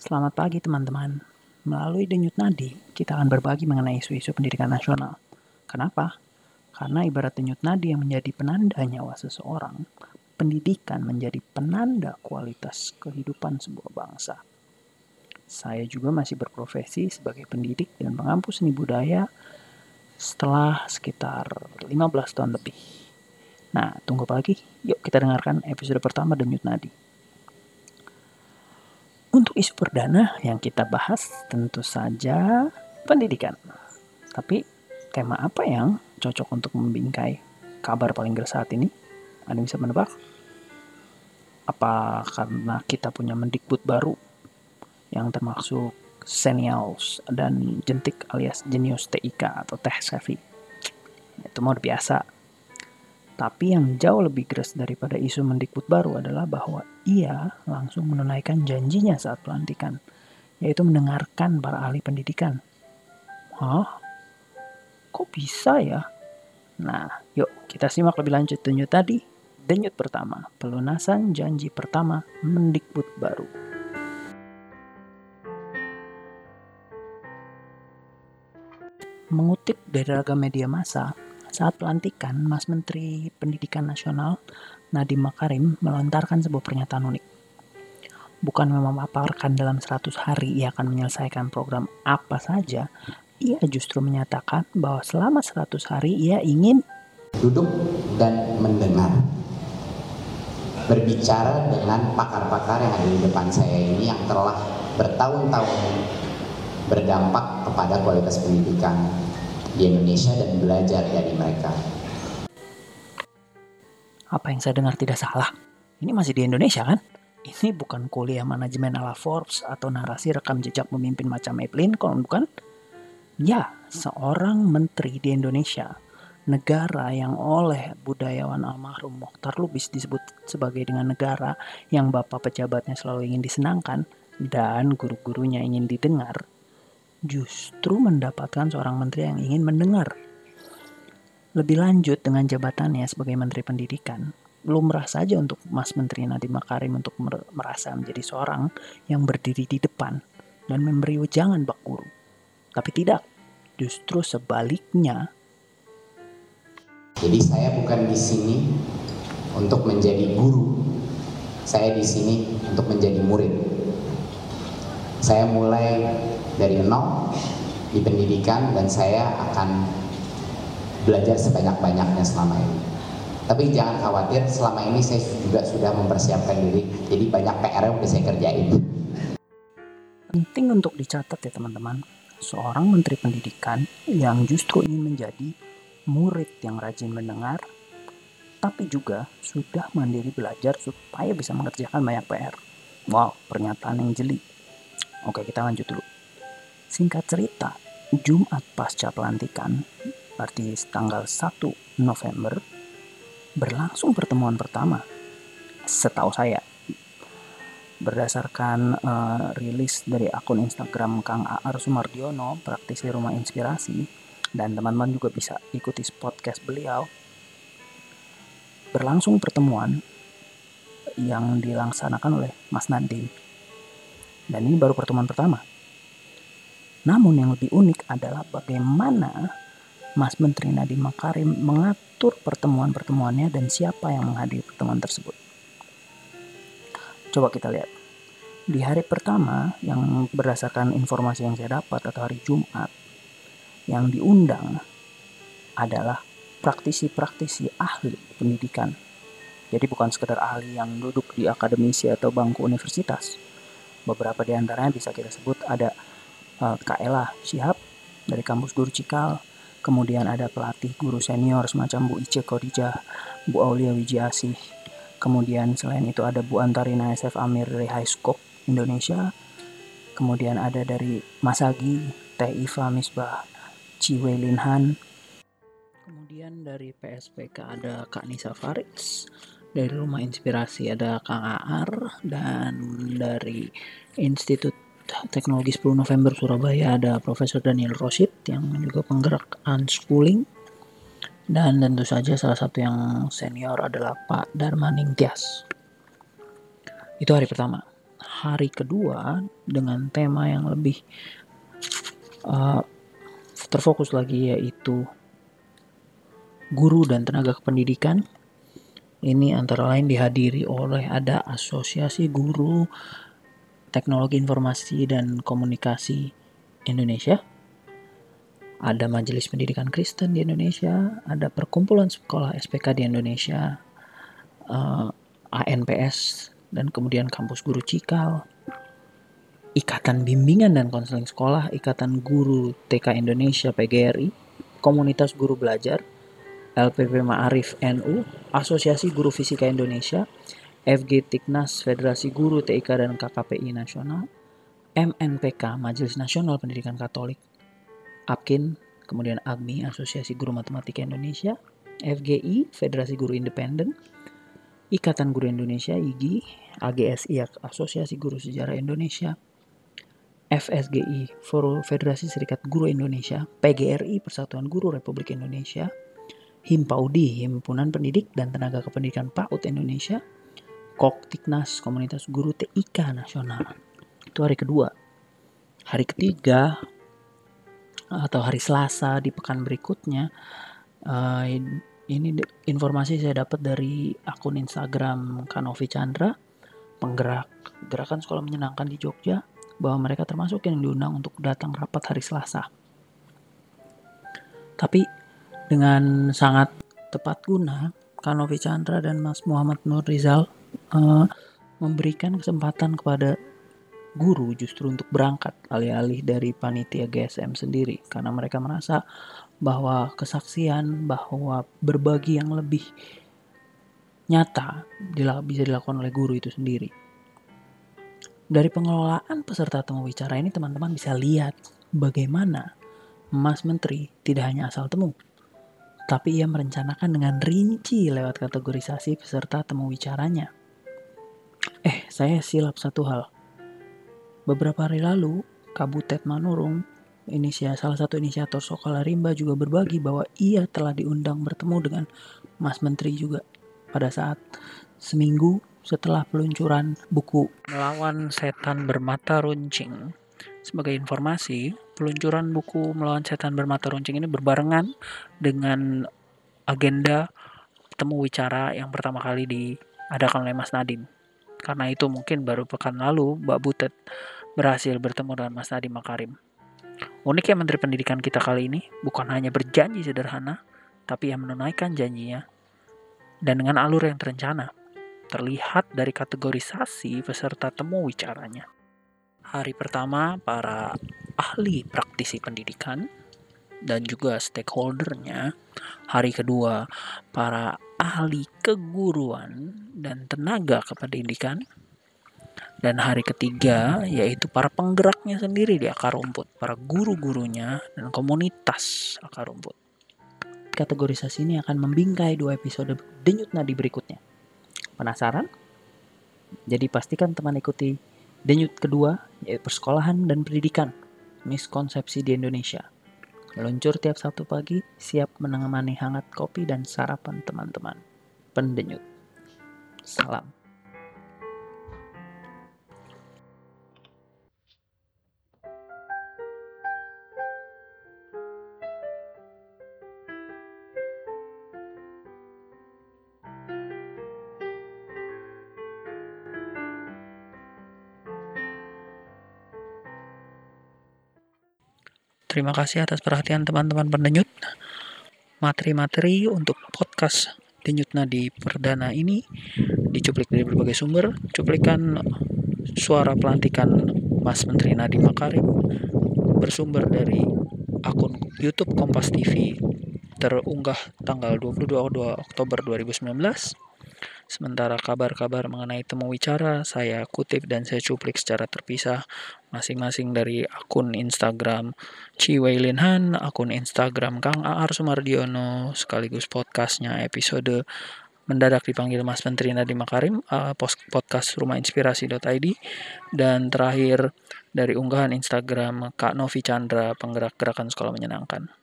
Selamat pagi teman-teman. Melalui Denyut Nadi, kita akan berbagi mengenai isu-isu pendidikan nasional. Kenapa? Karena ibarat denyut nadi yang menjadi penanda nyawa seseorang, pendidikan menjadi penanda kualitas kehidupan sebuah bangsa. Saya juga masih berprofesi sebagai pendidik dan pengampu seni budaya setelah sekitar 15 tahun lebih. Nah, tunggu apa lagi? Yuk kita dengarkan episode pertama Denyut Nadi. Isu perdana yang kita bahas tentu saja pendidikan. Tapi tema apa yang cocok untuk membingkai kabar paling geras saat ini? Yang bisa menebak? Apa karena kita punya mendikbud baru yang termasuk senials dan jentik alias jenius TIK atau teh savvy? Itu mau biasa. Tapi yang jauh lebih geras daripada isu mendikbud baru adalah bahwa ia langsung menunaikan janjinya saat pelantikan, yaitu mendengarkan para ahli pendidikan. Hah? Kok bisa ya? Nah, yuk kita simak lebih lanjut denyut tadi. Denyut pertama, pelunasan janji pertama Mendikbud baru. Mengutip dari ragam media massa, saat pelantikan, Mas Menteri Pendidikan Nasional Nadiem Makarim melontarkan sebuah pernyataan unik. Bukan memaparkan dalam 100 hari ia akan menyelesaikan program apa saja, ia justru menyatakan bahwa selama 100 hari ia ingin duduk dan mendengar berbicara dengan pakar-pakar yang ada di depan saya ini yang telah bertahun-tahun berdampak kepada kualitas pendidikan di Indonesia dan belajar dari mereka. Apa yang saya dengar tidak salah? Ini masih di Indonesia kan? Ini bukan kuliah manajemen ala Forbes atau narasi rekam jejak pemimpin macam Abe Lincoln, bukan? Ya, seorang menteri di Indonesia, negara yang oleh budayawan almarhum Mokhtar Lubis disebut sebagai dengan negara yang bapak pejabatnya selalu ingin disenangkan dan guru-gurunya ingin didengar, justru mendapatkan seorang menteri yang ingin mendengar. Lebih lanjut dengan jabatannya sebagai Menteri Pendidikan, lumrah saja untuk Mas Menteri Nadiem Makarim untuk merasa menjadi seorang yang berdiri di depan dan memberi ujangan bak guru. Tapi tidak, Justru sebaliknya. Jadi saya bukan di sini untuk menjadi guru. Saya di sini untuk menjadi murid. Saya mulai dari nol di pendidikan dan saya akan belajar sebanyak-banyaknya selama ini. Tapi jangan khawatir, selama ini saya juga sudah mempersiapkan diri. Jadi banyak PR yang sudah saya kerjain. Penting untuk dicatat ya teman-teman seorang menteri pendidikan yang justru ingin menjadi murid yang rajin mendengar, tapi juga sudah mandiri belajar supaya bisa mengerjakan banyak PR. Wow, pernyataan yang jeli. Oke, kita lanjut dulu. Singkat cerita, Jumat pasca pelantikan, berarti tanggal 1 November, berlangsung pertemuan pertama. Setahu saya, berdasarkan uh, rilis dari akun Instagram Kang Aar Sumardiono, praktisi rumah inspirasi, dan teman-teman juga bisa ikuti podcast beliau. Berlangsung pertemuan yang dilaksanakan oleh Mas Nadiem. Dan ini baru pertemuan pertama. Namun yang lebih unik adalah bagaimana Mas Menteri Nadiem Makarim mengatur pertemuan-pertemuannya dan siapa yang menghadiri pertemuan tersebut. Coba kita lihat. Di hari pertama yang berdasarkan informasi yang saya dapat atau hari Jumat yang diundang adalah praktisi-praktisi ahli pendidikan. Jadi bukan sekedar ahli yang duduk di akademisi atau bangku universitas. Beberapa di antaranya bisa kita sebut ada uh, Ella Syihab dari kampus Guru Cikal, kemudian ada pelatih guru senior semacam Bu Ice Kodijah, Bu Aulia Wijiasih, Kemudian selain itu ada Bu Antarina SF Amir dari High Scope Indonesia. Kemudian ada dari Masagi, Teh Iva Misbah, Ciwe Linhan. Kemudian dari PSPK ada Kak Nisa Farits. Dari Rumah Inspirasi ada Kang Aar. Dan dari Institut Teknologi 10 November Surabaya ada Profesor Daniel Rosid yang juga penggerak unschooling dan tentu saja salah satu yang senior adalah Pak Darmaning Tias. Itu hari pertama. hari kedua dengan tema yang lebih uh, terfokus lagi yaitu guru dan tenaga kependidikan. Ini antara lain dihadiri oleh ada Asosiasi Guru Teknologi Informasi dan Komunikasi Indonesia, ada Majelis Pendidikan Kristen di Indonesia, ada Perkumpulan Sekolah SPK di Indonesia, uh, eh, ANPS, dan kemudian Kampus Guru Cikal, Ikatan Bimbingan dan Konseling Sekolah, Ikatan Guru TK Indonesia PGRI, Komunitas Guru Belajar, LPP Ma'arif NU, Asosiasi Guru Fisika Indonesia, FG Tiknas Federasi Guru TIK dan KKPI Nasional, MNPK Majelis Nasional Pendidikan Katolik, APKIN, kemudian AGMI Asosiasi Guru Matematika Indonesia, FGI Federasi Guru Independen, Ikatan Guru Indonesia IGI, AGSI Asosiasi Guru Sejarah Indonesia, FSGI Federasi Serikat Guru Indonesia, PGRI Persatuan Guru Republik Indonesia, Himpaudi Himpunan Pendidik dan Tenaga Kependidikan PAUD Indonesia, Koktiknas Komunitas Guru TIK Nasional. Itu hari kedua. Hari ketiga atau hari Selasa di pekan berikutnya uh, ini informasi saya dapat dari akun Instagram Kanovi Chandra penggerak gerakan sekolah menyenangkan di Jogja bahwa mereka termasuk yang diundang untuk datang rapat hari Selasa. Tapi dengan sangat tepat guna, Kanovi Chandra dan Mas Muhammad Nur Rizal uh, memberikan kesempatan kepada guru justru untuk berangkat alih-alih dari panitia GSM sendiri karena mereka merasa bahwa kesaksian bahwa berbagi yang lebih nyata bisa dilakukan oleh guru itu sendiri. Dari pengelolaan peserta temu bicara ini teman-teman bisa lihat bagaimana Mas Menteri tidak hanya asal temu, tapi ia merencanakan dengan rinci lewat kategorisasi peserta temu bicaranya. Eh, saya silap satu hal Beberapa hari lalu, Kabutet Manurung, inisia, salah satu inisiator Sokola Rimba juga berbagi bahwa ia telah diundang bertemu dengan Mas Menteri juga pada saat seminggu setelah peluncuran buku Melawan Setan Bermata Runcing. Sebagai informasi, peluncuran buku Melawan Setan Bermata Runcing ini berbarengan dengan agenda temu wicara yang pertama kali diadakan oleh Mas Nadim karena itu mungkin baru pekan lalu Mbak Butet berhasil bertemu dengan Mas Nadiem Makarim. Uniknya Menteri Pendidikan kita kali ini bukan hanya berjanji sederhana, tapi yang menunaikan janjinya dan dengan alur yang terencana. Terlihat dari kategorisasi peserta temu wicaranya. Hari pertama, para ahli praktisi pendidikan dan juga stakeholdernya. Hari kedua, para ahli keguruan dan tenaga kependidikan. Dan hari ketiga yaitu para penggeraknya sendiri di akar rumput, para guru-gurunya dan komunitas akar rumput. Kategorisasi ini akan membingkai dua episode Denyut Nadi berikutnya. Penasaran? Jadi pastikan teman ikuti Denyut kedua yaitu persekolahan dan pendidikan, miskonsepsi di Indonesia. Meluncur tiap Sabtu pagi, siap menemani hangat kopi dan sarapan teman-teman. Pendenyut. Salam. Terima kasih atas perhatian teman-teman pendenyut. Materi-materi untuk podcast Denyut Nadi Perdana ini dicuplik dari berbagai sumber. Cuplikan suara pelantikan Mas Menteri Nadiem Makarim bersumber dari akun YouTube Kompas TV terunggah tanggal 22 Oktober 2019 Sementara kabar-kabar mengenai temu wicara saya kutip dan saya cuplik secara terpisah masing-masing dari akun Instagram Ciwei Linhan, akun Instagram Kang Aar Sumardiono, sekaligus podcastnya episode mendadak dipanggil Mas Menteri Nadiem Makarim, uh, podcast rumah inspirasi.id, dan terakhir dari unggahan Instagram Kak Novi Chandra, penggerak gerakan sekolah menyenangkan.